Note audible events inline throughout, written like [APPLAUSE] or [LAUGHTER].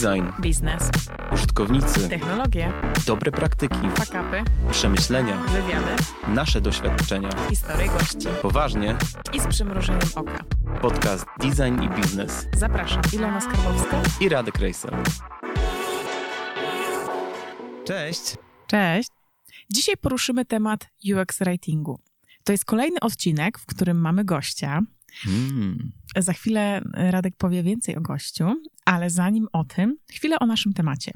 Design, biznes, użytkownicy, technologie, dobre praktyki, fakapy, przemyślenia, wywiady, nasze doświadczenia. historie gości Poważnie, i z przymrużeniem oka. podcast Design i Biznes Zapraszam Ilona Skarbowska. i Radek Rejsel. Cześć! Cześć. Dzisiaj poruszymy temat UX writingu. To jest kolejny odcinek, w którym mamy gościa. Mm. Za chwilę Radek powie więcej o gościu, ale zanim o tym, chwilę o naszym temacie.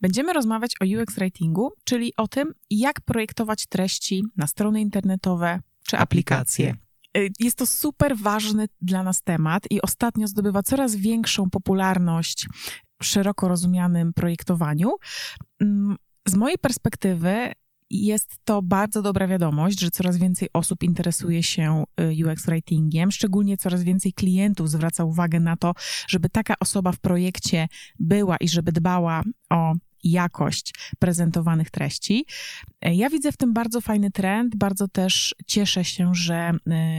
Będziemy rozmawiać o UX writingu, czyli o tym, jak projektować treści na strony internetowe czy aplikacje. Y, Jest to super ważny dla nas temat i ostatnio zdobywa coraz większą popularność w szeroko rozumianym projektowaniu. Mm, Z mojej perspektywy jest to bardzo dobra wiadomość, że coraz więcej osób interesuje się y, UX writingiem, szczególnie coraz więcej klientów zwraca uwagę na to, żeby taka osoba w projekcie była i żeby dbała o jakość prezentowanych treści. E, Ja widzę w tym bardzo fajny trend, bardzo też cieszę się, że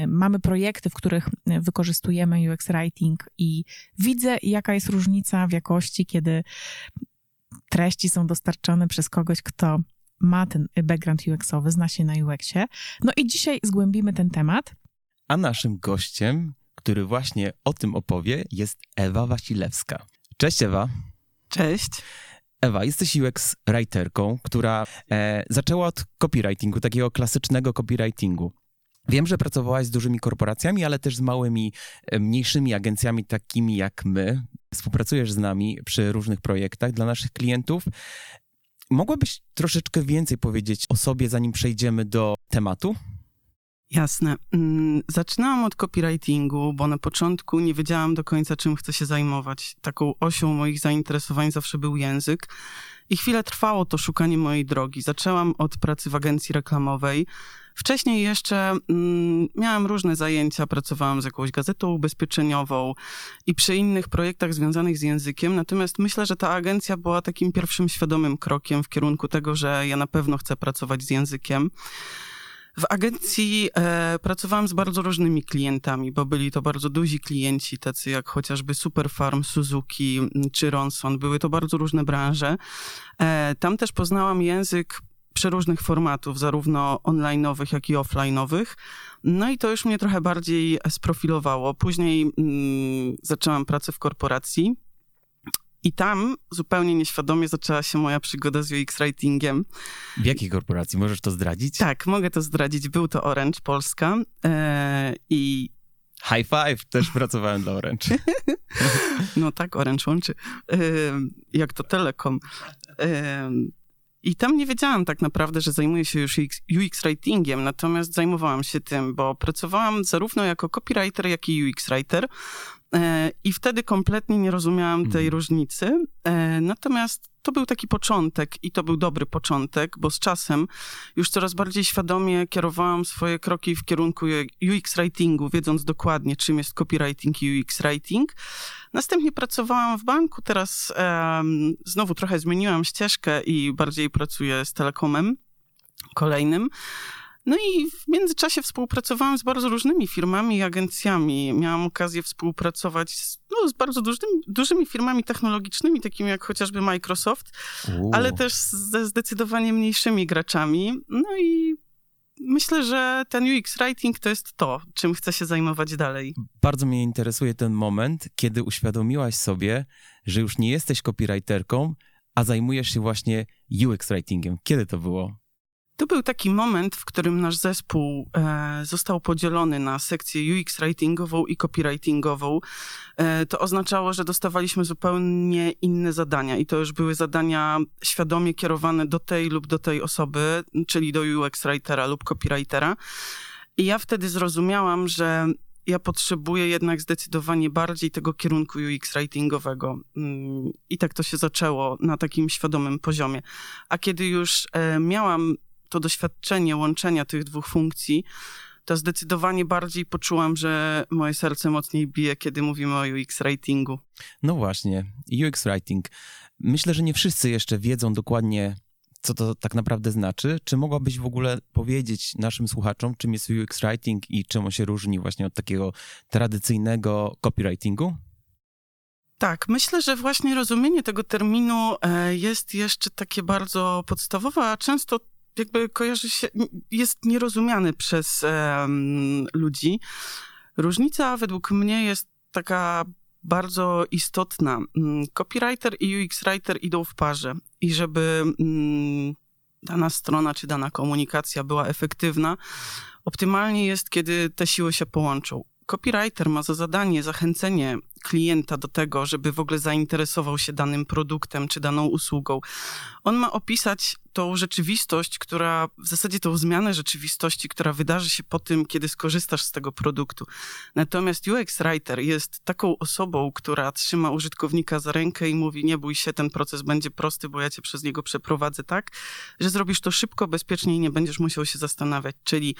y, mamy projekty, w których y, wykorzystujemy UX writing i widzę, jaka jest różnica w jakości, kiedy treści są dostarczone przez kogoś, kto ma ten background UX-owy, zna się na UX-ie. No i dzisiaj zgłębimy ten temat. A naszym gościem, który właśnie o tym opowie, jest Ewa Wasilewska. Cześć Ewa. Cześć. Ewa, jesteś UX writerką, która e, zaczęła od copywritingu, takiego klasycznego copywritingu. Wiem, że pracowałaś z dużymi korporacjami, ale też z małymi, e, mniejszymi agencjami takimi jak my. Współpracujesz z nami przy różnych projektach dla naszych klientów. Mogłabyś troszeczkę więcej powiedzieć o sobie, zanim przejdziemy do tematu? Jasne. Mm, Zaczynałam od copywritingu, bo na początku nie wiedziałam do końca, czym chcę się zajmować. Taką osią moich zainteresowań zawsze był język. I chwilę trwało to szukanie mojej drogi. Zaczęłam od pracy w agencji reklamowej. Wcześniej jeszcze mm, miałam różne zajęcia, pracowałam z jakąś gazetą ubezpieczeniową i przy innych projektach związanych z językiem. Natomiast myślę, że ta agencja była takim pierwszym świadomym krokiem w kierunku tego, że ja na pewno chcę pracować z językiem. W agencji e, pracowałam z bardzo różnymi klientami, bo byli to bardzo duzi klienci, tacy jak chociażby Superfarm, Suzuki m, czy Ronson. Były to bardzo różne branże. E, tam też poznałam język przeróżnych formatów, zarówno online'owych, jak i offline'owych. No i to już mnie trochę bardziej sprofilowało. Później mm, zaczęłam pracę w korporacji. I tam zupełnie nieświadomie zaczęła się moja przygoda z UX writingiem. W jakiej korporacji? Możesz to zdradzić? Tak, mogę to zdradzić. Był to Orange Polska e, i High five! Też [LAUGHS] pracowałem dla Orange. [LAUGHS] no tak, Orange łączy. E, jak to Telekom. E, I tam nie wiedziałam tak naprawdę, że zajmuję się już UX, UX writingiem, natomiast zajmowałam się tym, bo pracowałam zarówno jako copywriter, jak i UX writer. E, I wtedy kompletnie nie rozumiałam tej Mhm. różnicy. E, Natomiast to był taki początek i to był dobry początek, bo z czasem już coraz bardziej świadomie kierowałam swoje kroki w kierunku UX writingu, wiedząc dokładnie, czym jest copywriting i UX writing. Następnie pracowałam w banku, teraz em, znowu trochę zmieniłam ścieżkę i bardziej pracuję z telekomem kolejnym. No i w międzyczasie współpracowałam z bardzo różnymi firmami i agencjami. Miałam okazję współpracować z, no, z bardzo dużymi, dużymi firmami technologicznymi, takimi jak chociażby Microsoft, ale też ze zdecydowanie mniejszymi graczami. No i myślę, że ten UX writing to jest to, czym chcę się zajmować dalej. Bardzo mnie interesuje ten moment, kiedy uświadomiłaś sobie, że już nie jesteś copywriterką, a zajmujesz się właśnie UX writingiem. Kiedy to było? To był taki moment, w którym nasz zespół e, został podzielony na sekcję UX writingową i copywritingową. E, to oznaczało, że dostawaliśmy zupełnie inne zadania i to już były zadania świadomie kierowane do tej lub do tej osoby, czyli do UX writera lub copywritera. I ja wtedy zrozumiałam, że ja potrzebuję jednak zdecydowanie bardziej tego kierunku UX writingowego. Mm, I tak to się zaczęło na takim świadomym poziomie. A kiedy już e, miałam to doświadczenie łączenia tych dwóch funkcji, to zdecydowanie bardziej poczułam, że moje serce mocniej bije, kiedy mówimy o UX writingu. No właśnie, UX writing. Myślę, że nie wszyscy jeszcze wiedzą dokładnie, co to tak naprawdę znaczy. Czy mogłabyś w ogóle powiedzieć naszym słuchaczom, czym jest UX writing i czym on się różni właśnie od takiego tradycyjnego copywritingu? Tak, myślę, że właśnie rozumienie tego terminu e, jest jeszcze takie bardzo podstawowe, a często jakby kojarzy się, jest nierozumiany przez um, ludzi. Różnica według mnie jest taka bardzo istotna. Mm, copywriter i UX writer idą w parze i żeby mm, dana strona czy dana komunikacja była efektywna, optymalnie jest, kiedy te siły się połączą. Copywriter ma za zadanie zachęcenie klienta do tego, żeby w ogóle zainteresował się danym produktem czy daną usługą. On ma opisać tą rzeczywistość, która, w zasadzie tą zmianę rzeczywistości, która wydarzy się po tym, kiedy skorzystasz z tego produktu. Natomiast UX Writer jest taką osobą, która trzyma użytkownika za rękę i mówi, nie bój się, ten proces będzie prosty, bo ja cię przez niego przeprowadzę tak, że zrobisz to szybko, bezpiecznie i nie będziesz musiał się zastanawiać. Czyli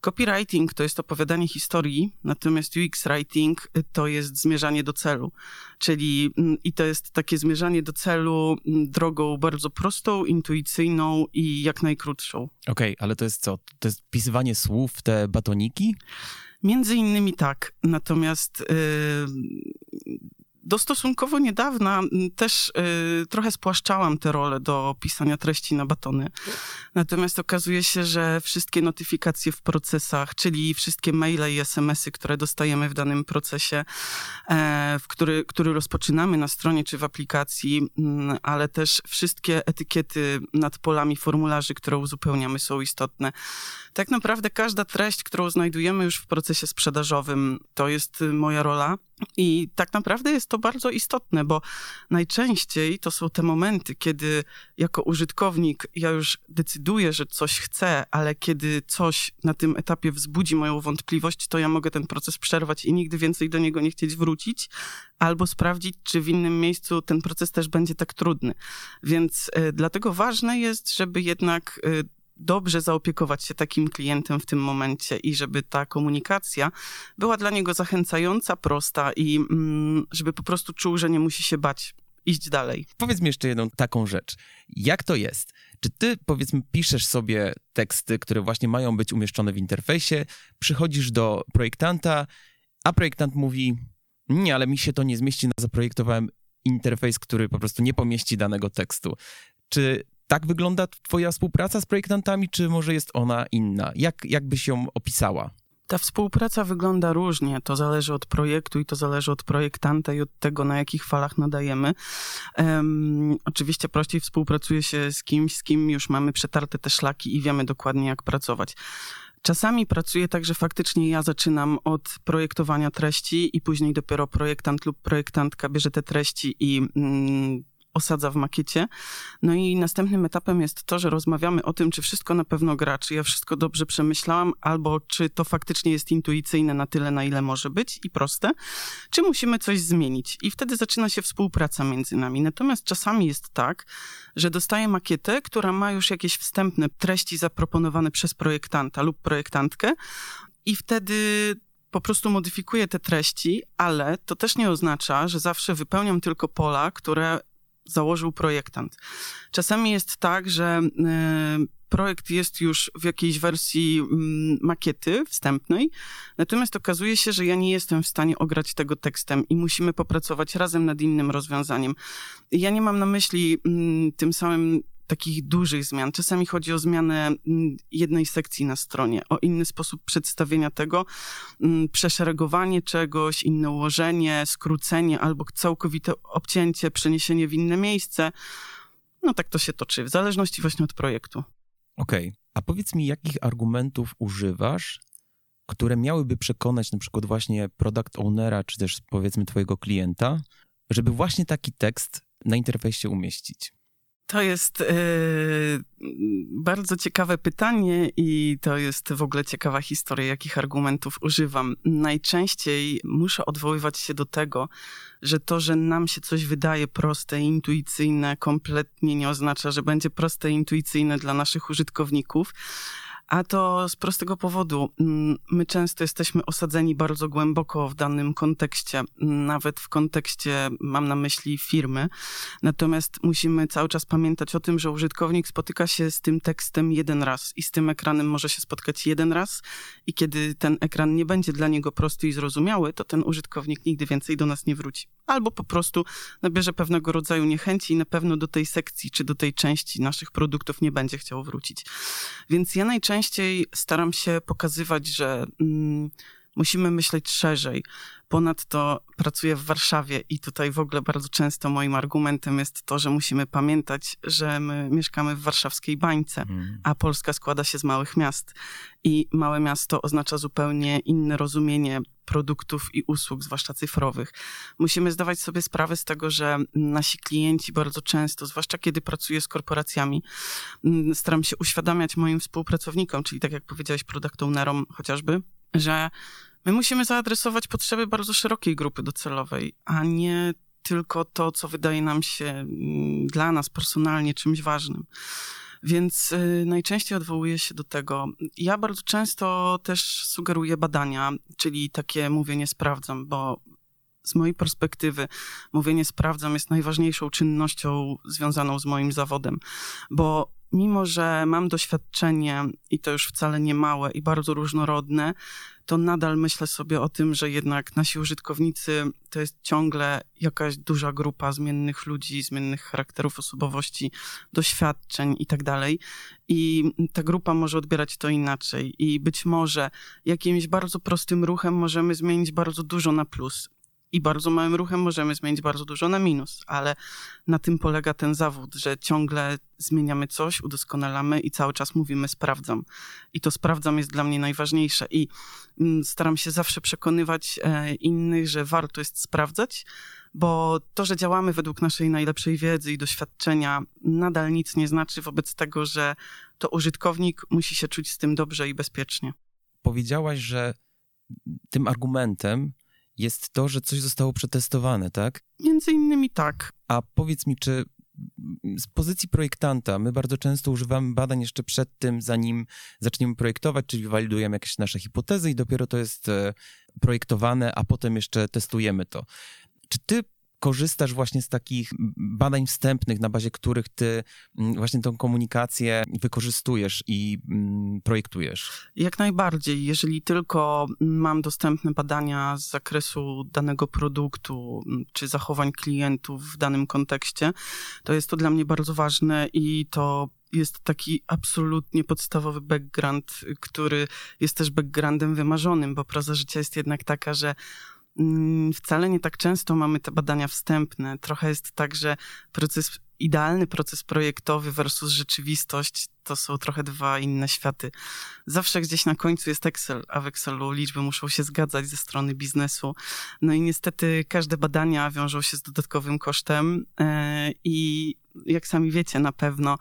copywriting to jest opowiadanie historii, natomiast UX Writing to jest zmierzanie do celu. Czyli mm, i to jest takie zmierzanie do celu mm, drogą bardzo prostą, intuicyjną i jak najkrótszą. Okej, okay, ale to jest co? To jest wpisywanie słów w te batoniki? Między innymi tak. Natomiast yy, do stosunkowo niedawna też y, trochę spłaszczałam tę rolę do pisania treści na batony. Natomiast okazuje się, że wszystkie notyfikacje w procesach, czyli wszystkie maile i SMS-y, które dostajemy w danym procesie, e, w który, który rozpoczynamy na stronie czy w aplikacji, m, ale też wszystkie etykiety nad polami formularzy, które uzupełniamy, są istotne. Tak naprawdę każda treść, którą znajdujemy już w procesie sprzedażowym, to jest moja rola. I tak naprawdę jest to bardzo istotne, bo najczęściej to są te momenty, kiedy jako użytkownik ja już decyduję, że coś chcę, ale kiedy coś na tym etapie wzbudzi moją wątpliwość, to ja mogę ten proces przerwać i nigdy więcej do niego nie chcieć wrócić, albo sprawdzić, czy w innym miejscu ten proces też będzie tak trudny. Więc y, dlatego ważne jest, żeby jednak y, dobrze zaopiekować się takim klientem w tym momencie i żeby ta komunikacja była dla niego zachęcająca, prosta i mm, żeby po prostu czuł, że nie musi się bać iść dalej. Powiedz mi jeszcze jedną taką rzecz. Jak to jest? Czy ty, powiedzmy, piszesz sobie teksty, które właśnie mają być umieszczone w interfejsie, przychodzisz do projektanta, a projektant mówi: Nie, ale mi się to nie zmieści, zaprojektowałem interfejs, który po prostu nie pomieści danego tekstu. Czy tak wygląda Twoja współpraca z projektantami, czy może jest ona inna? Jak, jak byś ją opisała? Ta współpraca wygląda różnie. To zależy od projektu i to zależy od projektanta i od tego, na jakich falach nadajemy. Um, oczywiście prościej współpracuje się z kimś, z kim już mamy przetarte te szlaki i wiemy dokładnie, jak pracować. Czasami pracuję tak, że faktycznie ja zaczynam od projektowania treści i później dopiero projektant lub projektantka bierze te treści i mm, osadza w makiecie. No i następnym etapem jest to, że rozmawiamy o tym, czy wszystko na pewno gra, czy ja wszystko dobrze przemyślałam, albo czy to faktycznie jest intuicyjne na tyle, na ile może być i proste, czy musimy coś zmienić. I wtedy zaczyna się współpraca między nami. Natomiast czasami jest tak, że dostaję makietę, która ma już jakieś wstępne treści zaproponowane przez projektanta lub projektantkę i wtedy po prostu modyfikuję te treści, ale to też nie oznacza, że zawsze wypełniam tylko pola, które założył projektant. Czasami jest tak, że e, projekt jest już w jakiejś wersji mm, makiety wstępnej, natomiast okazuje się, że ja nie jestem w stanie ograć tego tekstem i musimy popracować razem nad innym rozwiązaniem. Ja nie mam na myśli mm, tym samym takich dużych zmian. Czasami chodzi o zmianę mm, jednej sekcji na stronie, o inny sposób przedstawienia tego, mm, przeszeregowanie czegoś, inne ułożenie, skrócenie albo całkowite obcięcie, przeniesienie w inne miejsce. No tak to się toczy, w zależności właśnie od projektu. Okej, okay. a powiedz mi, jakich argumentów używasz, które miałyby przekonać na przykład właśnie product ownera, czy też powiedzmy twojego klienta, żeby właśnie taki tekst na interfejsie umieścić? To jest e, bardzo ciekawe pytanie i to jest w ogóle ciekawa historia, jakich argumentów używam. Najczęściej muszę odwoływać się do tego, że to, że nam się coś wydaje proste, intuicyjne, kompletnie nie oznacza, że będzie proste intuicyjne dla naszych użytkowników A to z prostego powodu. Mm, my często jesteśmy osadzeni bardzo głęboko w danym kontekście, nawet w kontekście, mam na myśli firmy. Natomiast musimy cały czas pamiętać o tym, że użytkownik spotyka się z tym tekstem jeden raz i z tym ekranem może się spotkać jeden raz. I kiedy ten ekran nie będzie dla niego prosty i zrozumiały, to ten użytkownik nigdy więcej do nas nie wróci. Albo po prostu nabierze pewnego rodzaju niechęci i na pewno do tej sekcji czy do tej części naszych produktów nie będzie chciał wrócić. Więc ja najczęściej staram się pokazywać, że mm, musimy myśleć szerzej. Ponadto pracuję w Warszawie i tutaj w ogóle bardzo często moim argumentem jest to, że musimy pamiętać, że my mieszkamy w warszawskiej bańce, hmm. a Polska składa się z małych miast. I małe miasto oznacza zupełnie inne rozumienie produktów i usług, zwłaszcza cyfrowych. Musimy zdawać sobie sprawę z tego, że nasi klienci bardzo często, zwłaszcza kiedy pracuję z korporacjami, mm, staram się uświadamiać moim współpracownikom, czyli tak jak powiedziałeś, product ownerom chociażby, że my musimy zaadresować potrzeby bardzo szerokiej grupy docelowej, a nie tylko to, co wydaje nam się mm, dla nas personalnie czymś ważnym. Więc y, najczęściej odwołuję się do tego. Ja bardzo często też sugeruję badania, czyli takie mówienie sprawdzam, bo z mojej perspektywy mówienie sprawdzam jest najważniejszą czynnością związaną z moim zawodem, bo mimo, że mam doświadczenie i to już wcale nie małe i bardzo różnorodne, to nadal myślę sobie o tym, że jednak nasi użytkownicy to jest ciągle jakaś duża grupa zmiennych ludzi, zmiennych charakterów, osobowości, doświadczeń i tak dalej. I ta grupa może odbierać to inaczej. I być może jakimś bardzo prostym ruchem możemy zmienić bardzo dużo na plus i bardzo małym ruchem możemy zmienić bardzo dużo na minus, ale na tym polega ten zawód, że ciągle zmieniamy coś, udoskonalamy i cały czas mówimy sprawdzam. I to sprawdzam jest dla mnie najważniejsze i mm, staram się zawsze przekonywać e, innych, że warto jest sprawdzać, bo to, że działamy według naszej najlepszej wiedzy i doświadczenia, nadal nic nie znaczy wobec tego, że to użytkownik musi się czuć z tym dobrze i bezpiecznie. Powiedziałaś, że tym argumentem jest to, że coś zostało przetestowane, tak? Między innymi tak. A powiedz mi, czy z pozycji projektanta my bardzo często używamy badań jeszcze przed tym, zanim zaczniemy projektować, czyli walidujemy jakieś nasze hipotezy i dopiero to jest e, projektowane, a potem jeszcze testujemy to. Czy ty korzystasz właśnie z takich badań wstępnych, na bazie których ty mm, właśnie tą komunikację wykorzystujesz i mm, projektujesz? Jak najbardziej. Jeżeli tylko mam dostępne badania z zakresu danego produktu mm, czy zachowań klientów w danym kontekście, to jest to dla mnie bardzo ważne i to jest taki absolutnie podstawowy background, który jest też backgroundem wymarzonym, bo proza życia jest jednak taka, że wcale nie tak często mamy te badania wstępne. Trochę jest tak, że proces, idealny proces projektowy versus rzeczywistość to są trochę dwa inne światy. Zawsze gdzieś na końcu jest Excel, a w Excelu liczby muszą się zgadzać ze strony biznesu. No i niestety każde badania wiążą się z dodatkowym kosztem e, i jak sami wiecie, na pewno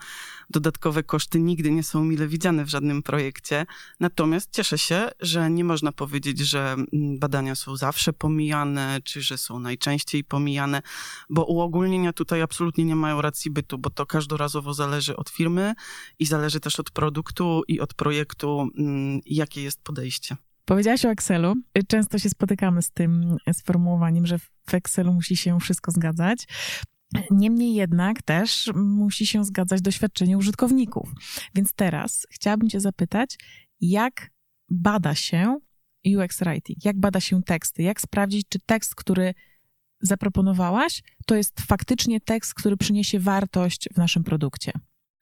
dodatkowe koszty nigdy nie są mile widziane w żadnym projekcie. Natomiast cieszę się, że nie można powiedzieć, że mm, badania są zawsze pomijane, czy że są najczęściej pomijane, bo uogólnienia tutaj absolutnie nie mają racji bytu, bo to każdorazowo zależy od firmy i zależy też od produktu i od projektu, mm, jakie jest podejście. Powiedziałaś o Excelu. Często się spotykamy z tym sformułowaniem, że w Excelu musi się wszystko zgadzać. Niemniej jednak też musi się zgadzać doświadczenie użytkowników. Więc teraz chciałabym Cię zapytać, jak bada się UX Writing? Jak bada się teksty? Jak sprawdzić, czy tekst, który zaproponowałaś, to jest faktycznie tekst, który przyniesie wartość w naszym produkcie?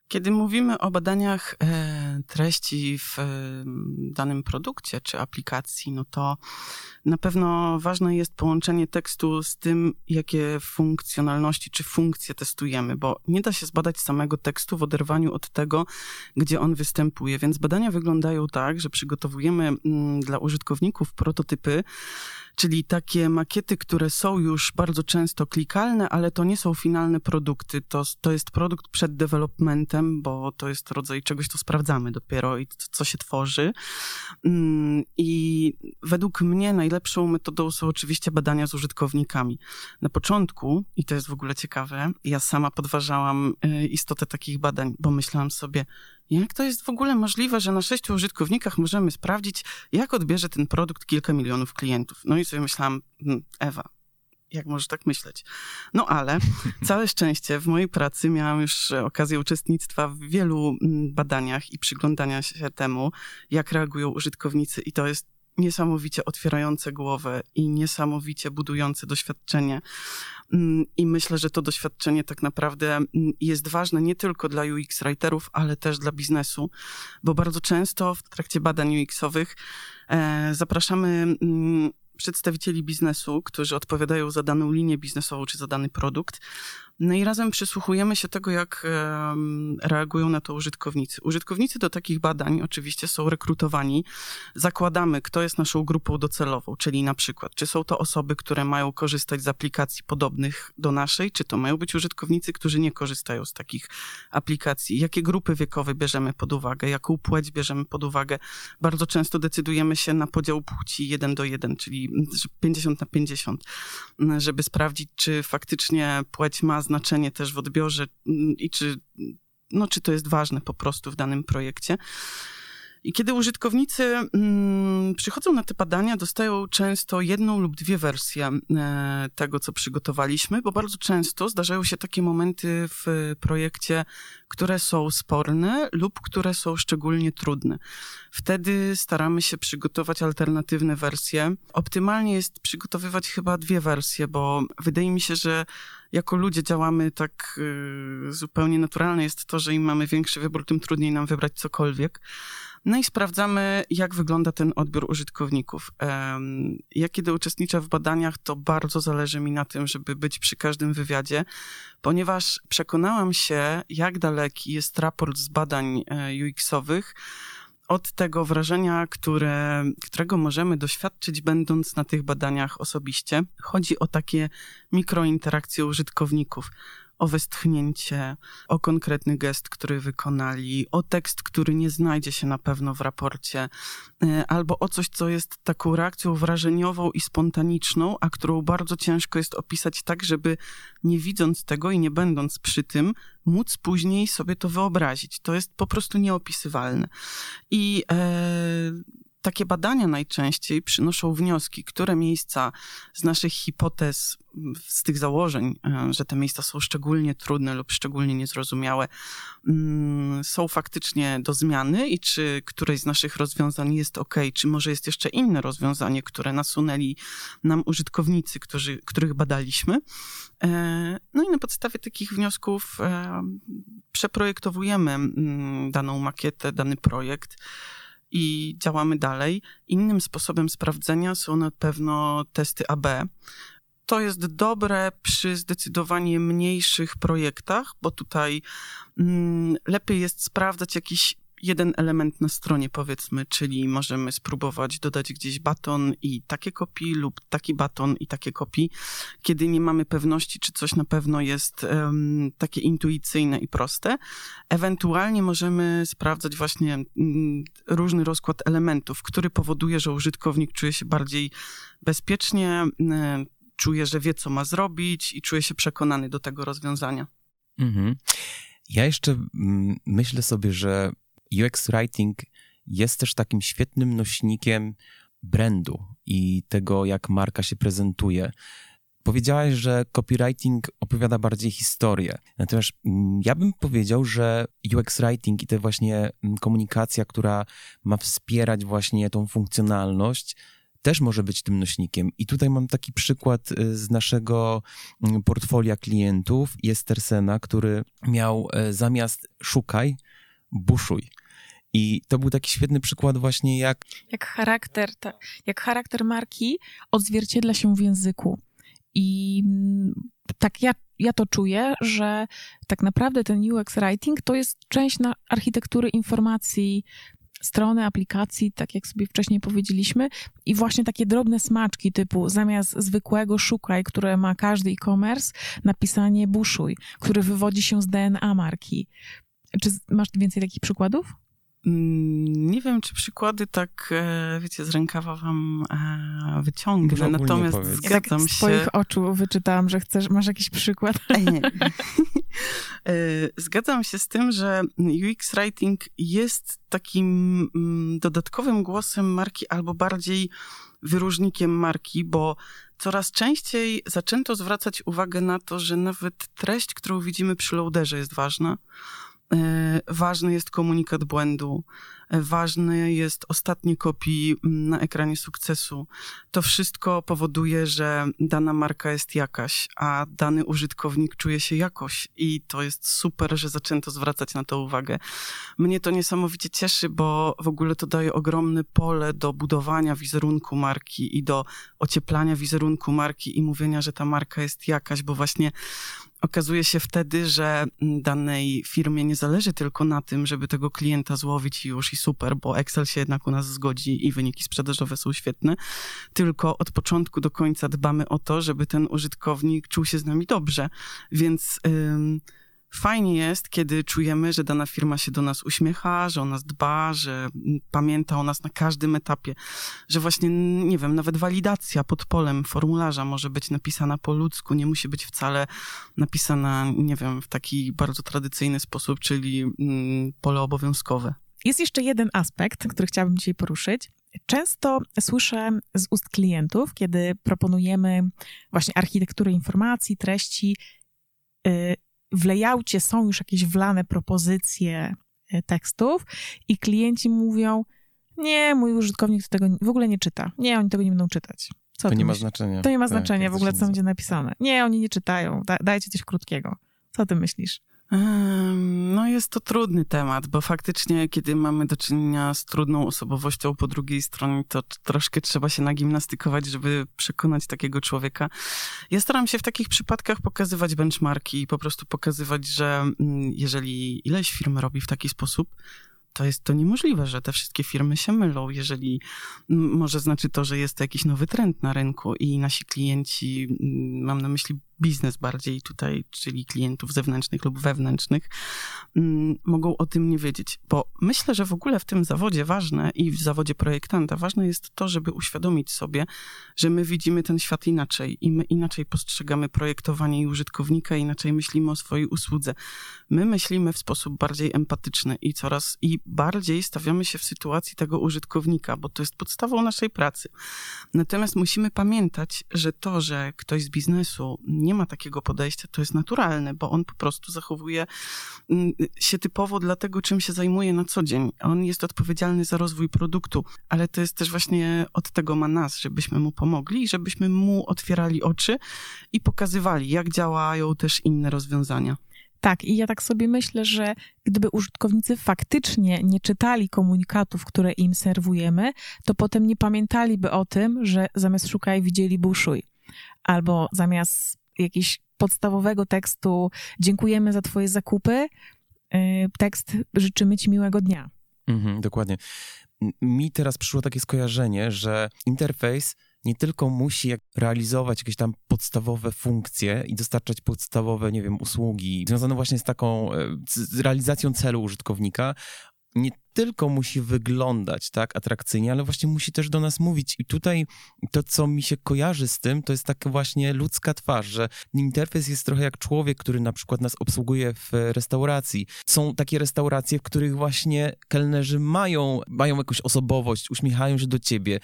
Kiedy mówimy o badaniach e, treści w e, danym produkcie czy aplikacji, no to na pewno ważne jest połączenie tekstu z tym, jakie funkcjonalności czy funkcje testujemy, bo nie da się zbadać samego tekstu w oderwaniu od tego, gdzie on występuje. Więc badania wyglądają tak, że przygotowujemy mm, dla użytkowników prototypy, czyli takie makiety, które są już bardzo często klikalne, ale to nie są finalne produkty. To, to jest produkt przed developmentem, bo to jest rodzaj czegoś, co sprawdzamy dopiero i co się tworzy. Mm, I według mnie najlepszą metodą są oczywiście badania z użytkownikami. Na początku, i to jest w ogóle ciekawe, ja sama podważałam y, istotę takich badań, bo myślałam sobie, Jak to jest w ogóle możliwe, że na sześciu użytkownikach możemy sprawdzić, jak odbierze ten produkt kilka milionów klientów? No i sobie myślałam, hmm, Ewa, jak możesz tak myśleć? No ale [LAUGHS] całe szczęście w mojej pracy miałam już okazję uczestnictwa w wielu mm, badaniach i przyglądania się temu, jak reagują użytkownicy i to jest niesamowicie otwierające głowę i niesamowicie budujące doświadczenie. Mm, I myślę, że to doświadczenie tak naprawdę mm, jest ważne nie tylko dla UX-writerów, ale też dla biznesu, bo bardzo często w trakcie badań UX-owych e, zapraszamy mm, przedstawicieli biznesu, którzy odpowiadają za daną linię biznesową czy za dany produkt. No i razem przysłuchujemy się tego, jak reagują na to użytkownicy. Użytkownicy do takich badań oczywiście są rekrutowani. Zakładamy, kto jest naszą grupą docelową, czyli na przykład, czy są to osoby, które mają korzystać z aplikacji podobnych do naszej, czy to mają być użytkownicy, którzy nie korzystają z takich aplikacji. Jakie grupy wiekowe bierzemy pod uwagę, jaką płeć bierzemy pod uwagę. Bardzo często decydujemy się na podział płci 1 do 1, czyli 50 na 50, żeby sprawdzić, czy faktycznie płeć ma znaczenie też w odbiorze mm, i czy, no, czy to jest ważne po prostu w danym projekcie. I kiedy użytkownicy mm, przychodzą na te badania, dostają często jedną lub dwie wersje e, tego, co przygotowaliśmy, bo bardzo często zdarzają się takie momenty w projekcie, które są sporne lub które są szczególnie trudne. Wtedy staramy się przygotować alternatywne wersje. Optymalnie jest przygotowywać chyba dwie wersje, bo wydaje mi się, że jako ludzie działamy tak y, zupełnie naturalne jest to, że im mamy większy wybór, tym trudniej nam wybrać cokolwiek. No i sprawdzamy, jak wygląda ten odbiór użytkowników. Ja kiedy uczestniczę w badaniach, to bardzo zależy mi na tym, żeby być przy każdym wywiadzie, ponieważ przekonałam się, jak daleki jest raport z badań e, UX-owych od tego wrażenia, które, którego możemy doświadczyć, będąc na tych badaniach osobiście. Chodzi o takie mikrointerakcje użytkowników o westchnięcie, o konkretny gest, który wykonali, o tekst, który nie znajdzie się na pewno w raporcie, e, albo o coś, co jest taką reakcją wrażeniową i spontaniczną, a którą bardzo ciężko jest opisać tak, żeby nie widząc tego i nie będąc przy tym, móc później sobie to wyobrazić. To jest po prostu nieopisywalne. I e, takie badania najczęściej przynoszą wnioski, które miejsca z naszych hipotez, z tych założeń, e, że te miejsca są szczególnie trudne lub szczególnie niezrozumiałe, mm, są faktycznie do zmiany i czy któreś z naszych rozwiązań jest ok, czy może jest jeszcze inne rozwiązanie, które nasunęli nam użytkownicy, którzy, których badaliśmy. E, no i na podstawie takich wniosków e, przeprojektowujemy mm, daną makietę, dany projekt i działamy dalej. Innym sposobem sprawdzenia są na pewno testy AB. To jest dobre przy zdecydowanie mniejszych projektach, bo tutaj mm, lepiej jest sprawdzać jakiś jeden element na stronie, powiedzmy, czyli możemy spróbować dodać gdzieś baton i takie kopii lub taki baton i takie kopii, kiedy nie mamy pewności, czy coś na pewno jest um, takie intuicyjne i proste. Ewentualnie możemy sprawdzać właśnie um, różny rozkład elementów, który powoduje, że użytkownik czuje się bardziej bezpiecznie, um, czuje, że wie, co ma zrobić i czuje się przekonany do tego rozwiązania. Mhm. Ja jeszcze mm, myślę sobie, że UX Writing jest też takim świetnym nośnikiem brandu i tego, jak marka się prezentuje. Powiedziałaś, że copywriting opowiada bardziej historię. Natomiast mm, ja bym powiedział, że UX writing i te właśnie mm, komunikacja, która ma wspierać właśnie tą funkcjonalność, też może być tym nośnikiem. I tutaj mam taki przykład y, z naszego mm, portfolia klientów, Jestersena, który miał e, zamiast szukaj, buszuj. I to był taki świetny przykład właśnie jak... Jak charakter, ta, jak charakter marki odzwierciedla się w języku. I mm, tak ja, ja to czuję, że tak naprawdę ten UX writing to jest część na architektury informacji, strony, aplikacji, tak jak sobie wcześniej powiedzieliśmy, i właśnie takie drobne smaczki typu zamiast zwykłego szukaj, które ma każdy e-commerce, napisanie buszuj, który wywodzi się z DNA marki. Czy masz więcej takich przykładów? Mm, nie wiem, czy przykłady tak, e, wiecie, z rękawa wam e, wyciągnę. Natomiast powiedz. Ja tak zgadzam z się. twoich oczu wyczytałam, że chcesz, masz jakiś przykład. [LAUGHS] E, Zgadzam się z tym, że UX Writing jest takim mm, dodatkowym głosem marki albo bardziej wyróżnikiem marki, bo coraz częściej zaczęto zwracać uwagę na to, że nawet treść, którą widzimy przy loaderze jest ważna. E, Ważny jest komunikat błędu, e, ważny jest ostatnie kopii mm, na ekranie sukcesu. To wszystko powoduje, że dana marka jest jakaś, a dany użytkownik czuje się jakoś i to jest super, że zaczęto zwracać na to uwagę. Mnie to niesamowicie cieszy, bo w ogóle to daje ogromne pole do budowania wizerunku marki i do ocieplania wizerunku marki i mówienia, że ta marka jest jakaś, bo właśnie okazuje się wtedy, że danej firmie nie zależy tylko na tym, żeby tego klienta złowić i już i super, bo Excel się jednak u nas zgodzi i wyniki sprzedażowe są świetne, tylko od początku do końca dbamy o to, żeby ten użytkownik czuł się z nami dobrze. Więc ym, fajnie jest, kiedy czujemy, że dana firma się do nas uśmiecha, że o nas dba, że pamięta o nas na każdym etapie, że właśnie, nie wiem, nawet walidacja pod polem formularza może być napisana po ludzku, nie musi być wcale napisana, nie wiem, w taki bardzo tradycyjny sposób, czyli mm, pole obowiązkowe. Jest jeszcze jeden aspekt, który chciałabym dzisiaj poruszyć. Często słyszę z ust klientów, kiedy proponujemy właśnie architekturę informacji, treści, y, w layoutie są już jakieś wlane propozycje y, tekstów i klienci mówią, nie, mój użytkownik tego w ogóle nie czyta. Nie, oni tego nie będą czytać. Co To nie ma myślisz? znaczenia. To nie ma Tak, znaczenia w ogóle, co będzie napisane. Nie, oni nie czytają. Da, dajcie coś krótkiego. Co ty myślisz? No jest to trudny temat, bo faktycznie, kiedy mamy do czynienia z trudną osobowością po drugiej stronie, to troszkę trzeba się nagimnastykować, żeby przekonać takiego człowieka. Ja staram się w takich przypadkach pokazywać benchmarki i po prostu pokazywać, że mm, jeżeli ileś firm robi w taki sposób, to jest to niemożliwe, że te wszystkie firmy się mylą. Jeżeli może znaczy to, że jest to jakiś nowy trend na rynku i nasi klienci, m, mam na myśli biznes bardziej tutaj, czyli klientów zewnętrznych lub wewnętrznych, m, mogą o tym nie wiedzieć. Bo myślę, że w ogóle w tym zawodzie ważne i w zawodzie projektanta ważne jest to, żeby uświadomić sobie, że my widzimy ten świat inaczej i my inaczej postrzegamy projektowanie i użytkownika, inaczej myślimy o swojej usłudze. My myślimy w sposób bardziej empatyczny i coraz i bardziej stawiamy się w sytuacji tego użytkownika, bo to jest podstawą naszej pracy. Natomiast musimy pamiętać, że to, że ktoś z biznesu nie ma takiego podejścia, to jest naturalne, bo on po prostu zachowuje mm, się typowo dla tego, czym się zajmuje na co dzień. On jest odpowiedzialny za rozwój produktu, ale to jest też właśnie od tego ma nas, żebyśmy mu pomogli żebyśmy mu otwierali oczy i pokazywali, jak działają też inne rozwiązania. Tak, i ja tak sobie myślę, że gdyby użytkownicy faktycznie nie czytali komunikatów, które im serwujemy, to potem nie pamiętaliby o tym, że zamiast szukaj widzieli buszuj. Albo zamiast jakiegoś podstawowego tekstu dziękujemy za twoje zakupy, y, tekst życzymy ci miłego dnia. Mhm, dokładnie. Mi teraz przyszło takie skojarzenie, że interfejs nie tylko musi realizować jakieś tam podstawowe funkcje i dostarczać podstawowe, nie wiem, usługi związane właśnie z taką e, z realizacją celu użytkownika, nie tylko musi wyglądać tak atrakcyjnie, ale właśnie musi też do nas mówić. I tutaj to, co mi się kojarzy z tym, to jest taka właśnie ludzka twarz, że interfejs jest trochę jak człowiek, który na przykład nas obsługuje w restauracji. Są takie restauracje, w których właśnie kelnerzy mają, mają jakąś osobowość, uśmiechają się do ciebie,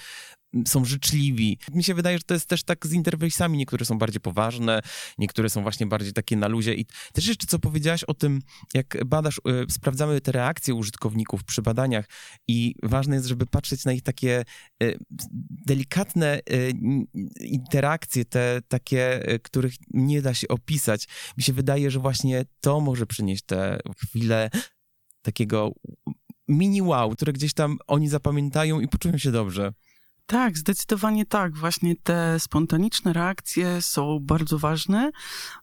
są życzliwi. Mi się wydaje, że to jest też tak z interfejsami. Niektóre są bardziej poważne, niektóre są właśnie bardziej takie na luzie. I też jeszcze co powiedziałaś o tym, jak badasz, y, sprawdzamy te reakcje użytkowników przy badaniach i ważne jest, żeby patrzeć na ich takie y, delikatne y, interakcje, te takie, których nie da się opisać. Mi się wydaje, że właśnie to może przynieść te chwile takiego mini wow, które gdzieś tam oni zapamiętają i poczują się dobrze. Tak, zdecydowanie tak. Właśnie te spontaniczne reakcje są bardzo ważne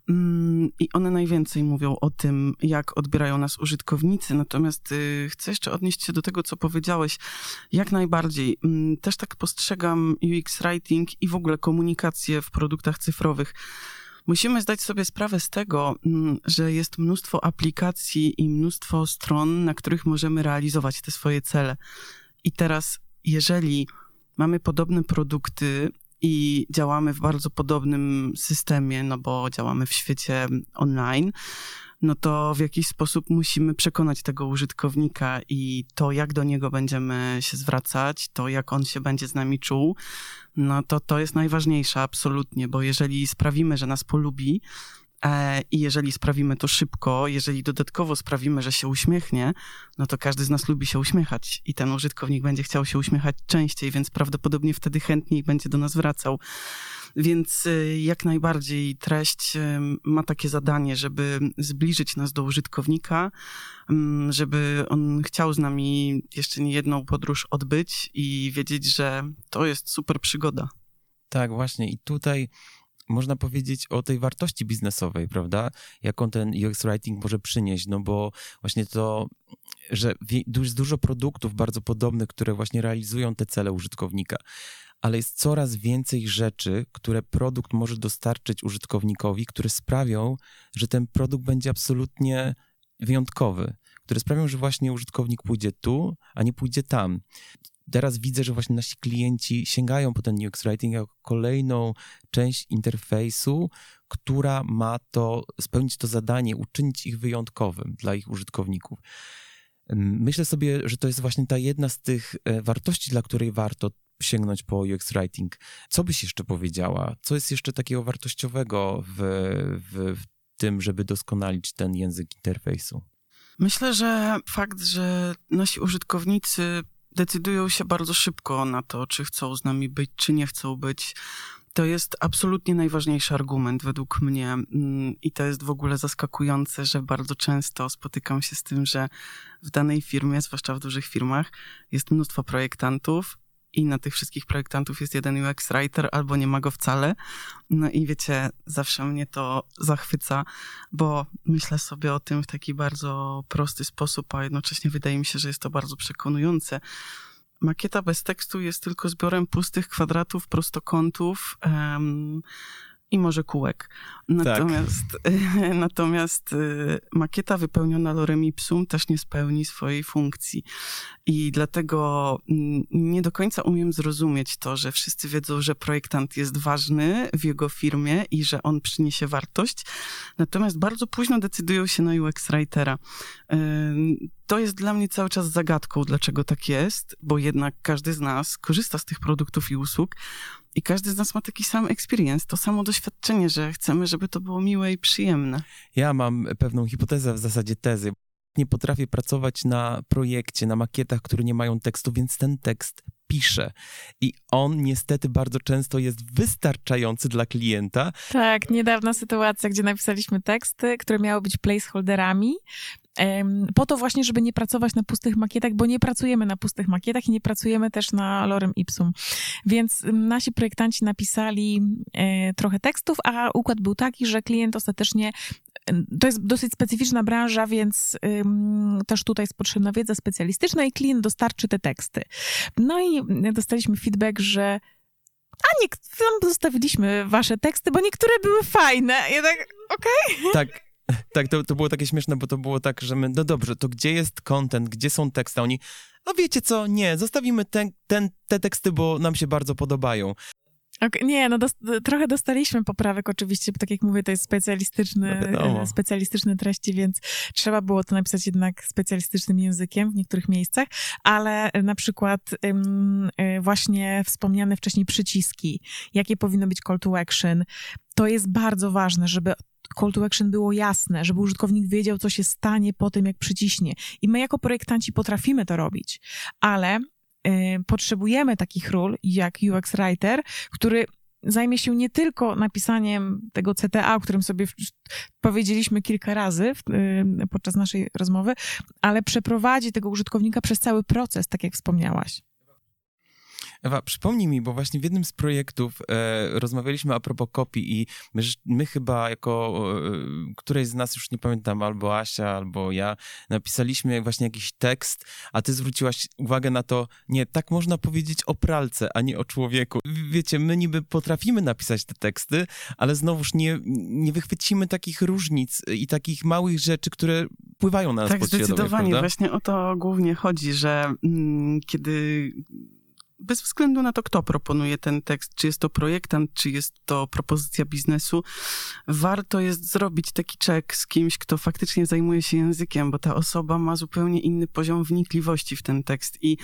mm, i one najwięcej mówią o tym, jak odbierają nas użytkownicy. Natomiast y, chcę jeszcze odnieść się do tego, co powiedziałeś. Jak najbardziej. Mm, Też tak postrzegam UX writing i w ogóle komunikację w produktach cyfrowych. Musimy zdać sobie sprawę z tego, mm, że jest mnóstwo aplikacji i mnóstwo stron, na których możemy realizować te swoje cele. I teraz, jeżeli mamy podobne produkty i działamy w bardzo podobnym systemie, no bo działamy w świecie online, no to w jakiś sposób musimy przekonać tego użytkownika i to, jak do niego będziemy się zwracać, to jak on się będzie z nami czuł, no to to jest najważniejsze absolutnie, bo jeżeli sprawimy, że nas polubi, i jeżeli sprawimy to szybko, jeżeli dodatkowo sprawimy, że się uśmiechnie, no to każdy z nas lubi się uśmiechać i ten użytkownik będzie chciał się uśmiechać częściej, więc prawdopodobnie wtedy chętniej będzie do nas wracał. Więc y, jak najbardziej treść y, ma takie zadanie, żeby zbliżyć nas do użytkownika, mm, żeby on chciał z nami jeszcze nie jedną podróż odbyć i wiedzieć, że to jest super przygoda. Tak, właśnie. I tutaj można powiedzieć o tej wartości biznesowej, prawda? Jaką ten UX Writing może przynieść, no bo właśnie to, że jest dużo produktów bardzo podobnych, które właśnie realizują te cele użytkownika, ale jest coraz więcej rzeczy, które produkt może dostarczyć użytkownikowi, które sprawią, że ten produkt będzie absolutnie wyjątkowy, które sprawią, że właśnie użytkownik pójdzie tu, a nie pójdzie tam. Teraz widzę, że właśnie nasi klienci sięgają po ten UX Writing jako kolejną część interfejsu, która ma to spełnić to zadanie, uczynić ich wyjątkowym dla ich użytkowników. Myślę sobie, że to jest właśnie ta jedna z tych e, wartości, dla której warto sięgnąć po UX Writing. Co byś jeszcze powiedziała? Co jest jeszcze takiego wartościowego w, w, w tym, żeby doskonalić ten język interfejsu? Myślę, że fakt, że nasi użytkownicy decydują się bardzo szybko na to, czy chcą z nami być, czy nie chcą być. To jest absolutnie najważniejszy argument według mnie mm, i to jest w ogóle zaskakujące, że bardzo często spotykam się z tym, że w danej firmie, zwłaszcza w dużych firmach, jest mnóstwo projektantów, i na tych wszystkich projektantów jest jeden UX writer albo nie ma go wcale. No i wiecie, zawsze mnie to zachwyca, bo myślę sobie o tym w taki bardzo prosty sposób, a jednocześnie wydaje mi się, że jest to bardzo przekonujące. Makieta bez tekstu jest tylko zbiorem pustych kwadratów, prostokątów. I może kółek. Natomiast, tak. [LAUGHS] natomiast y, makieta wypełniona lorem ipsum też nie spełni swojej funkcji. I dlatego mm, nie do końca umiem zrozumieć to, że wszyscy wiedzą, że projektant jest ważny w jego firmie i że on przyniesie wartość, natomiast bardzo późno decydują się na UX writera. To jest dla mnie cały czas zagadką, dlaczego tak jest, bo jednak każdy z nas korzysta z tych produktów i usług, i każdy z nas ma taki sam experience, to samo doświadczenie, że chcemy, żeby to było miłe i przyjemne. Ja mam pewną hipotezę, w zasadzie tezy. Nie potrafię pracować na projekcie, na makietach, które nie mają tekstu, więc ten tekst pisze. I on niestety bardzo często jest wystarczający dla klienta. Tak, niedawna sytuacja, gdzie napisaliśmy teksty, które miały być placeholderami, po to właśnie, żeby nie pracować na pustych makietach, bo nie pracujemy na pustych makietach i nie pracujemy też na lorem ipsum. Więc nasi projektanci napisali e, trochę tekstów, a układ był taki, że klient ostatecznie to jest dosyć specyficzna branża, więc też tutaj jest potrzebna wiedza specjalistyczna i klient dostarczy te teksty. No i dostaliśmy feedback, że a nie, zostawiliśmy wasze teksty, bo niektóre były fajne. Ja tak, okej. Okay. Tak, [LAUGHS] tak, to, to było takie śmieszne, bo to było tak, że my, no dobrze, to gdzie jest content, gdzie są teksty? Oni, no wiecie co, nie, zostawimy ten, ten, te teksty, bo nam się bardzo podobają. Okay, nie, no dos trochę dostaliśmy poprawek oczywiście, bo tak jak mówię, to jest specjalistyczny, no specjalistyczne treści, więc trzeba było to napisać jednak specjalistycznym językiem w niektórych miejscach, ale na przykład ym, y, właśnie wspomniane wcześniej przyciski, jakie powinno być call to action, to jest bardzo ważne, żeby call to action było jasne, żeby użytkownik wiedział, co się stanie po tym, jak przyciśnie. I my jako projektanci potrafimy to robić, ale y, potrzebujemy takich ról jak UX Writer, który zajmie się nie tylko napisaniem tego CTA, o którym sobie powiedzieliśmy kilka razy w, y, podczas naszej rozmowy, ale przeprowadzi tego użytkownika przez cały proces, tak jak wspomniałaś. Ewa, przypomnij mi, bo właśnie w jednym z projektów e, rozmawialiśmy a propos kopii i my, my chyba jako e, któreś z nas, już nie pamiętam, albo Asia, albo ja, napisaliśmy właśnie jakiś tekst, a ty zwróciłaś uwagę na to, nie, tak można powiedzieć o pralce, a nie o człowieku. Wiecie, my niby potrafimy napisać te teksty, ale znowuż nie, nie wychwycimy takich różnic i takich małych rzeczy, które wpływają na nas Tak, zdecydowanie. Właśnie o to głównie chodzi, że mm, kiedy bez względu na to, kto proponuje ten tekst, czy jest to projektant, czy jest to propozycja biznesu, warto jest zrobić taki check z kimś, kto faktycznie zajmuje się językiem, bo ta osoba ma zupełnie inny poziom wnikliwości w ten tekst i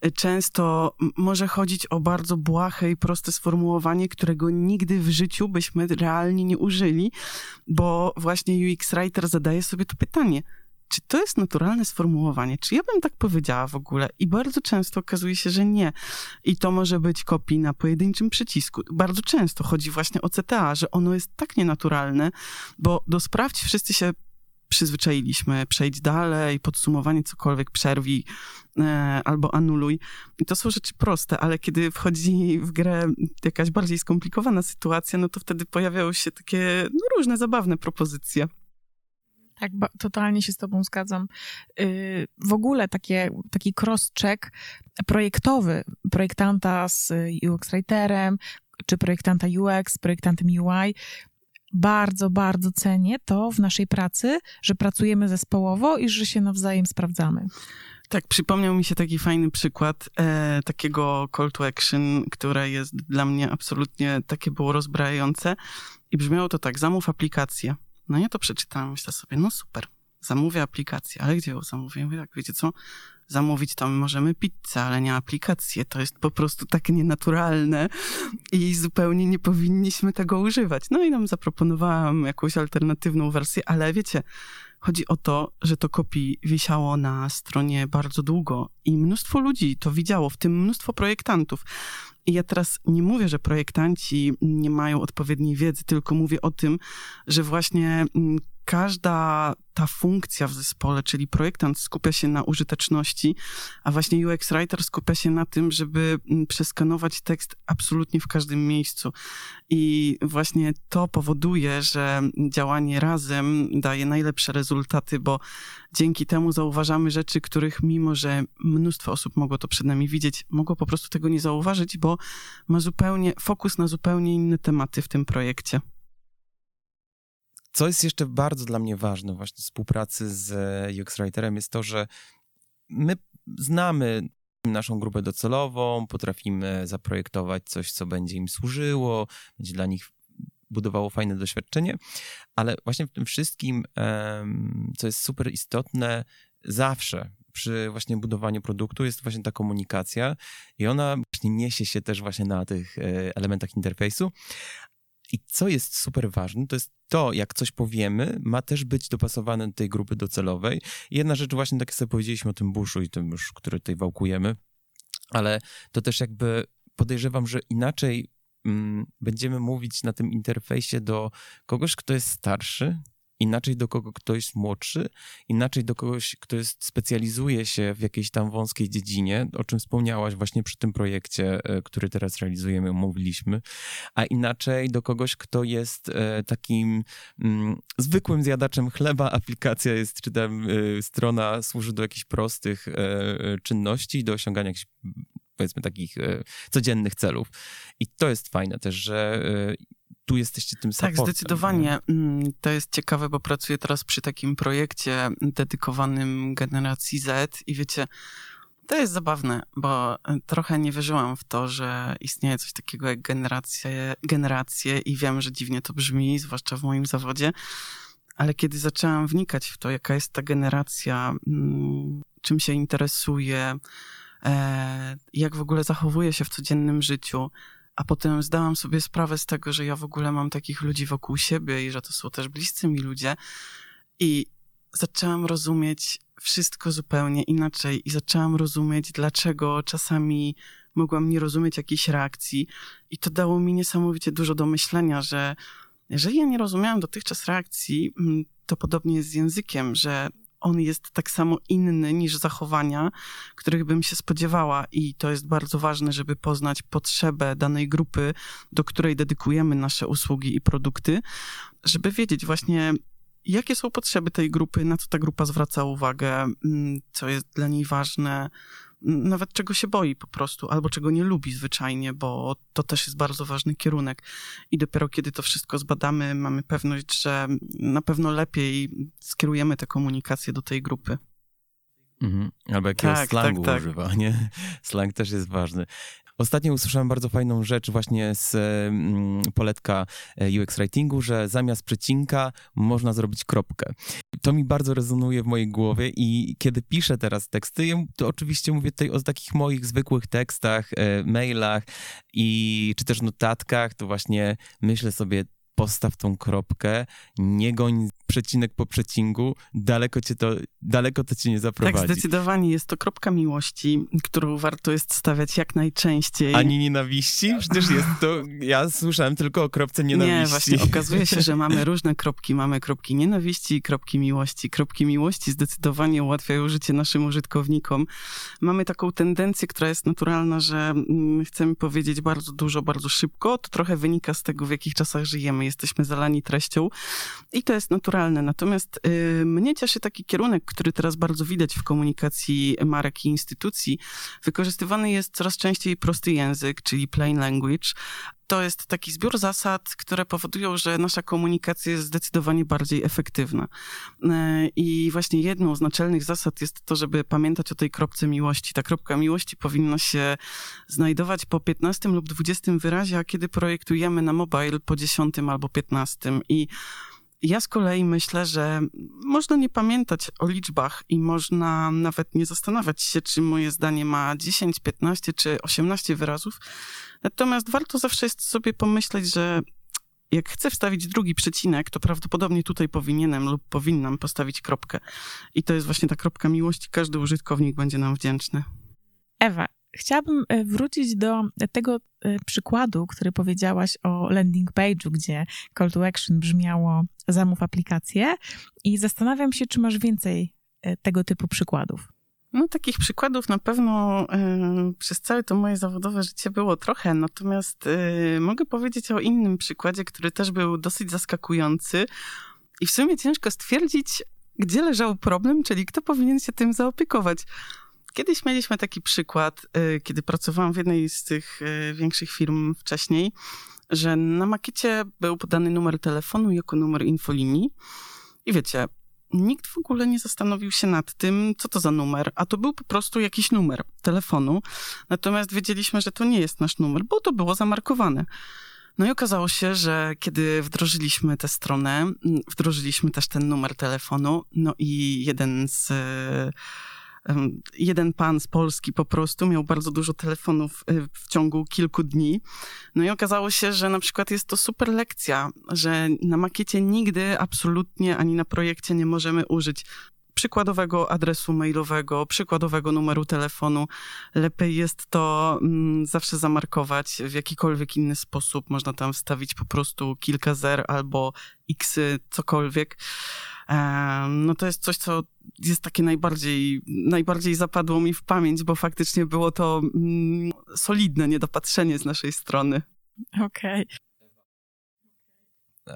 e, często może chodzić o bardzo błahe i proste sformułowanie, którego nigdy w życiu byśmy realnie nie użyli, bo właśnie UX Writer zadaje sobie to pytanie – czy to jest naturalne sformułowanie? Czy ja bym tak powiedziała w ogóle? I bardzo często okazuje się, że nie. I to może być kopii na pojedynczym przycisku. Bardzo często chodzi właśnie o CTA, że ono jest tak nienaturalne, bo do sprawdź wszyscy się przyzwyczailiśmy, przejdź dalej, podsumowanie cokolwiek, przerwij e, albo anuluj. I to są rzeczy proste, ale kiedy wchodzi w grę jakaś bardziej skomplikowana sytuacja, no to wtedy pojawiają się takie no, różne zabawne propozycje. Tak, totalnie się z Tobą zgadzam. Y, w ogóle takie, taki cross-check projektowy projektanta z UX-writerem, czy projektanta UX, projektantem UI, bardzo, bardzo cenię to w naszej pracy, że pracujemy zespołowo i że się nawzajem sprawdzamy. Tak, przypomniał mi się taki fajny przykład e, takiego call to action, które jest dla mnie absolutnie takie było rozbrajające i brzmiało to tak, zamów aplikację. No ja to przeczytałam, myślę sobie, no super, zamówię aplikację, ale gdzie ją zamówię? Mówię tak, wiecie co, zamówić to my możemy pizzę, ale nie aplikację, to jest po prostu tak nienaturalne i zupełnie nie powinniśmy tego używać. No i nam zaproponowałam jakąś alternatywną wersję, ale wiecie, Chodzi o to, że to kopii wisiało na stronie bardzo długo i mnóstwo ludzi to widziało, w tym mnóstwo projektantów. I ja teraz nie mówię, że projektanci nie mają odpowiedniej wiedzy, tylko mówię o tym, że właśnie mm, każda ta funkcja w zespole, czyli projektant skupia się na użyteczności, a właśnie UX Writer skupia się na tym, żeby mm, przeskanować tekst absolutnie w każdym miejscu. I właśnie to powoduje, że działanie razem daje najlepsze rezultaty, bo dzięki temu zauważamy rzeczy, których mimo, że mnóstwo osób mogło to przed nami widzieć, mogło po prostu tego nie zauważyć, bo ma zupełnie fokus na zupełnie inne tematy w tym projekcie. Co jest jeszcze bardzo dla mnie ważne właśnie współpracy z UX Writerem jest to, że my znamy naszą grupę docelową, potrafimy zaprojektować coś, co będzie im służyło, będzie dla nich budowało fajne doświadczenie, ale właśnie w tym wszystkim, co jest super istotne, zawsze przy właśnie budowaniu produktu jest właśnie ta komunikacja i ona właśnie niesie się też właśnie na tych e, elementach interfejsu, i co jest super ważne, to jest to, jak coś powiemy, ma też być dopasowane do tej grupy docelowej. Jedna rzecz, właśnie tak jak sobie powiedzieliśmy o tym buszu i tym już, który tutaj wałkujemy, ale to też jakby podejrzewam, że inaczej mm, będziemy mówić na tym interfejsie do kogoś, kto jest starszy, inaczej do kogo ktoś młodszy, inaczej do kogoś, kto jest, specjalizuje się w jakiejś tam wąskiej dziedzinie, o czym wspomniałaś właśnie przy tym projekcie, e, który teraz realizujemy, mówiliśmy, a inaczej do kogoś, kto jest e, takim mm, zwykłym zjadaczem chleba, [LAUGHS] aplikacja jest, czy tam y, strona służy do jakichś prostych y, czynności, do osiągania jakichś powiedzmy takich y, codziennych celów. I to jest fajne też, że tu jesteście tym supportem. Tak, zdecydowanie. Mm, to jest ciekawe, bo pracuję teraz przy takim projekcie dedykowanym generacji Z i wiecie, to jest zabawne, bo trochę nie wierzyłam w to, że istnieje coś takiego jak generacje, generacje i wiem, że dziwnie to brzmi, zwłaszcza w moim zawodzie, ale kiedy zaczęłam wnikać w to, jaka jest ta generacja, mm, czym się interesuje, e, jak w ogóle zachowuje się w codziennym życiu, a potem zdałam sobie sprawę z tego, że ja w ogóle mam takich ludzi wokół siebie i że to są też bliscy mi ludzie. I zaczęłam rozumieć wszystko zupełnie inaczej i zaczęłam rozumieć, dlaczego czasami mogłam nie rozumieć jakiejś reakcji. I to dało mi niesamowicie dużo do myślenia, że jeżeli ja nie rozumiałam dotychczas reakcji, mm, to podobnie jest z językiem, że on jest tak samo inny niż zachowania, których bym się spodziewała, i to jest bardzo ważne, żeby poznać potrzebę danej grupy, do której dedykujemy nasze usługi i produkty, żeby wiedzieć właśnie, jakie są potrzeby tej grupy, na co ta grupa zwraca uwagę, mm, co jest dla niej ważne, nawet czego się boi po prostu, albo czego nie lubi zwyczajnie, bo to też jest bardzo ważny kierunek. I dopiero kiedy to wszystko zbadamy, mamy pewność, że na pewno lepiej skierujemy tę komunikację do tej grupy. Mhm. Albo jakiegoś Tak, slangu tak, tak. używa, nie? Slang też jest ważny. Ostatnio usłyszałem bardzo fajną rzecz właśnie z mm, poletka e, UX Writingu, że zamiast przecinka można zrobić kropkę. To mi bardzo rezonuje w mojej głowie i kiedy piszę teraz teksty, to oczywiście mówię tutaj o takich moich zwykłych tekstach, e, mailach i czy też notatkach, to właśnie myślę sobie postaw tą kropkę, nie goń przecinek po przecinku, daleko, cię to, daleko to cię nie Tak, zaprowadzi. zdecydowanie jest to kropka miłości, którą warto jest stawiać jak najczęściej. Ani nienawiści? Przecież jest to. Ja słyszałem tylko o kropce nienawiści. Nie, właśnie okazuje się, że mamy różne kropki. Mamy kropki nienawiści i kropki miłości. Kropki miłości zdecydowanie ułatwiają życie naszym użytkownikom. Mamy taką tendencję, która jest naturalna, że mm, chcemy powiedzieć bardzo dużo, bardzo szybko. To trochę wynika z tego, w jakich czasach żyjemy. Jesteśmy zalani treścią i to jest naturalne. Natomiast y, mnie cieszy taki kierunek, który teraz bardzo widać w komunikacji marek i instytucji. Wykorzystywany jest coraz częściej prosty język, czyli plain language to jest taki zbiór zasad, które powodują, że nasza komunikacja jest zdecydowanie bardziej efektywna. E, I właśnie jedną z naczelnych zasad jest to, żeby pamiętać o tej kropce miłości. Ta kropka miłości powinna się znajdować po 15 lub 20 wyrazie, a kiedy projektujemy na mobile po 10 albo 15. I ja z kolei myślę, że można nie pamiętać o liczbach i można nawet nie zastanawiać się, czy moje zdanie ma 10, 15 czy 18 wyrazów. Natomiast warto zawsze jest sobie pomyśleć, że jak chcę wstawić drugi przecinek, to prawdopodobnie tutaj powinienem lub powinnam postawić kropkę. I to jest właśnie ta kropka miłości. Każdy użytkownik będzie nam wdzięczny. Ewa, chciałabym e, wrócić do tego e, przykładu, który powiedziałaś o landing page'u, gdzie call to action brzmiało zamów aplikację i zastanawiam się, czy masz więcej e, tego typu przykładów. No, takich przykładów na pewno y, przez całe to moje zawodowe życie było trochę, natomiast y, mogę powiedzieć o innym przykładzie, który też był dosyć zaskakujący i w sumie ciężko stwierdzić, gdzie leżał problem, czyli kto powinien się tym zaopiekować. Kiedyś mieliśmy taki przykład, y, kiedy pracowałam w jednej z tych większych firm wcześniej, że na makiecie był podany numer telefonu jako numer infolinii i wiecie, nikt w ogóle nie zastanowił się nad tym, co to za numer, a to był po prostu jakiś numer telefonu. Natomiast wiedzieliśmy, że to nie jest nasz numer, bo to było zamarkowane. No i okazało się, że kiedy wdrożyliśmy tę stronę, wdrożyliśmy też ten numer telefonu, no i jeden z jeden pan z Polski po prostu miał bardzo dużo telefonów y, w ciągu kilku dni. No i okazało się, że na przykład jest to super lekcja, że na makiecie nigdy absolutnie ani na projekcie nie możemy użyć przykładowego adresu mailowego, przykładowego numeru telefonu. Lepiej jest to mm, zawsze zamarkować w jakikolwiek inny sposób. Można tam wstawić po prostu kilka zer albo x, cokolwiek. No to jest coś, co jest takie najbardziej, najbardziej zapadło mi w pamięć, bo faktycznie było to mm, solidne niedopatrzenie z naszej strony. Okej. Okay.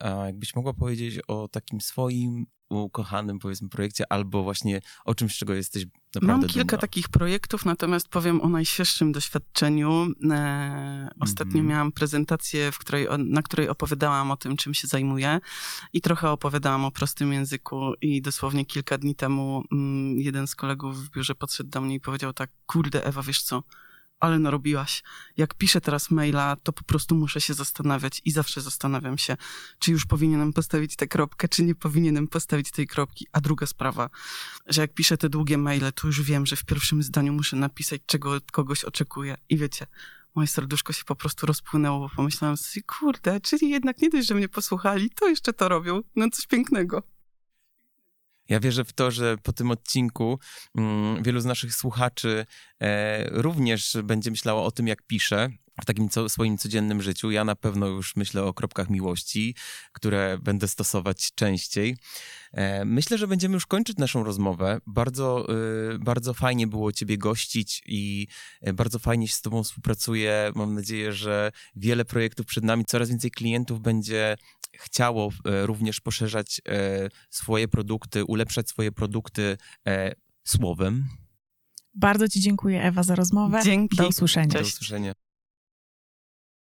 A jakbyś mogła powiedzieć o takim swoim ukochanym, powiedzmy, projekcie, albo właśnie o czymś, czego jesteś naprawdę Mam kilka dumna. takich projektów, natomiast powiem o najświeższym doświadczeniu. E, ostatnio mm miałam prezentację, w której, na której opowiadałam o tym, czym się zajmuję i trochę opowiadałam o prostym języku i dosłownie kilka dni temu mm, jeden z kolegów w biurze podszedł do mnie i powiedział tak, kurde Ewa, wiesz co, ale narobiłaś. Jak piszę teraz maila, to po prostu muszę się zastanawiać i zawsze zastanawiam się, czy już powinienem postawić tę kropkę, czy nie powinienem postawić tej kropki. A druga sprawa, że jak piszę te długie maile, to już wiem, że w pierwszym zdaniu muszę napisać, czego od kogoś oczekuję. I wiecie, moje serduszko się po prostu rozpłynęło, bo pomyślałam sobie, kurde, czyli jednak nie dość, że mnie posłuchali, to jeszcze to robią. No coś pięknego. Ja wierzę w to, że po tym odcinku mm, wielu z naszych słuchaczy e, również będzie myślało o tym, jak pisze w takim co, swoim codziennym życiu. Ja na pewno już myślę o kropkach miłości, które będę stosować częściej. E, myślę, że będziemy już kończyć naszą rozmowę. Bardzo, y, bardzo fajnie było Ciebie gościć i e, bardzo fajnie się z Tobą współpracuję. Mam nadzieję, że wiele projektów przed nami, coraz więcej klientów będzie chciało e, również poszerzać swoje produkty, ulepszać swoje produkty słowem. Bardzo Ci dziękuję, Ewa, za rozmowę. Dzięki. Do usłyszenia. Cześć. Do usłyszenia.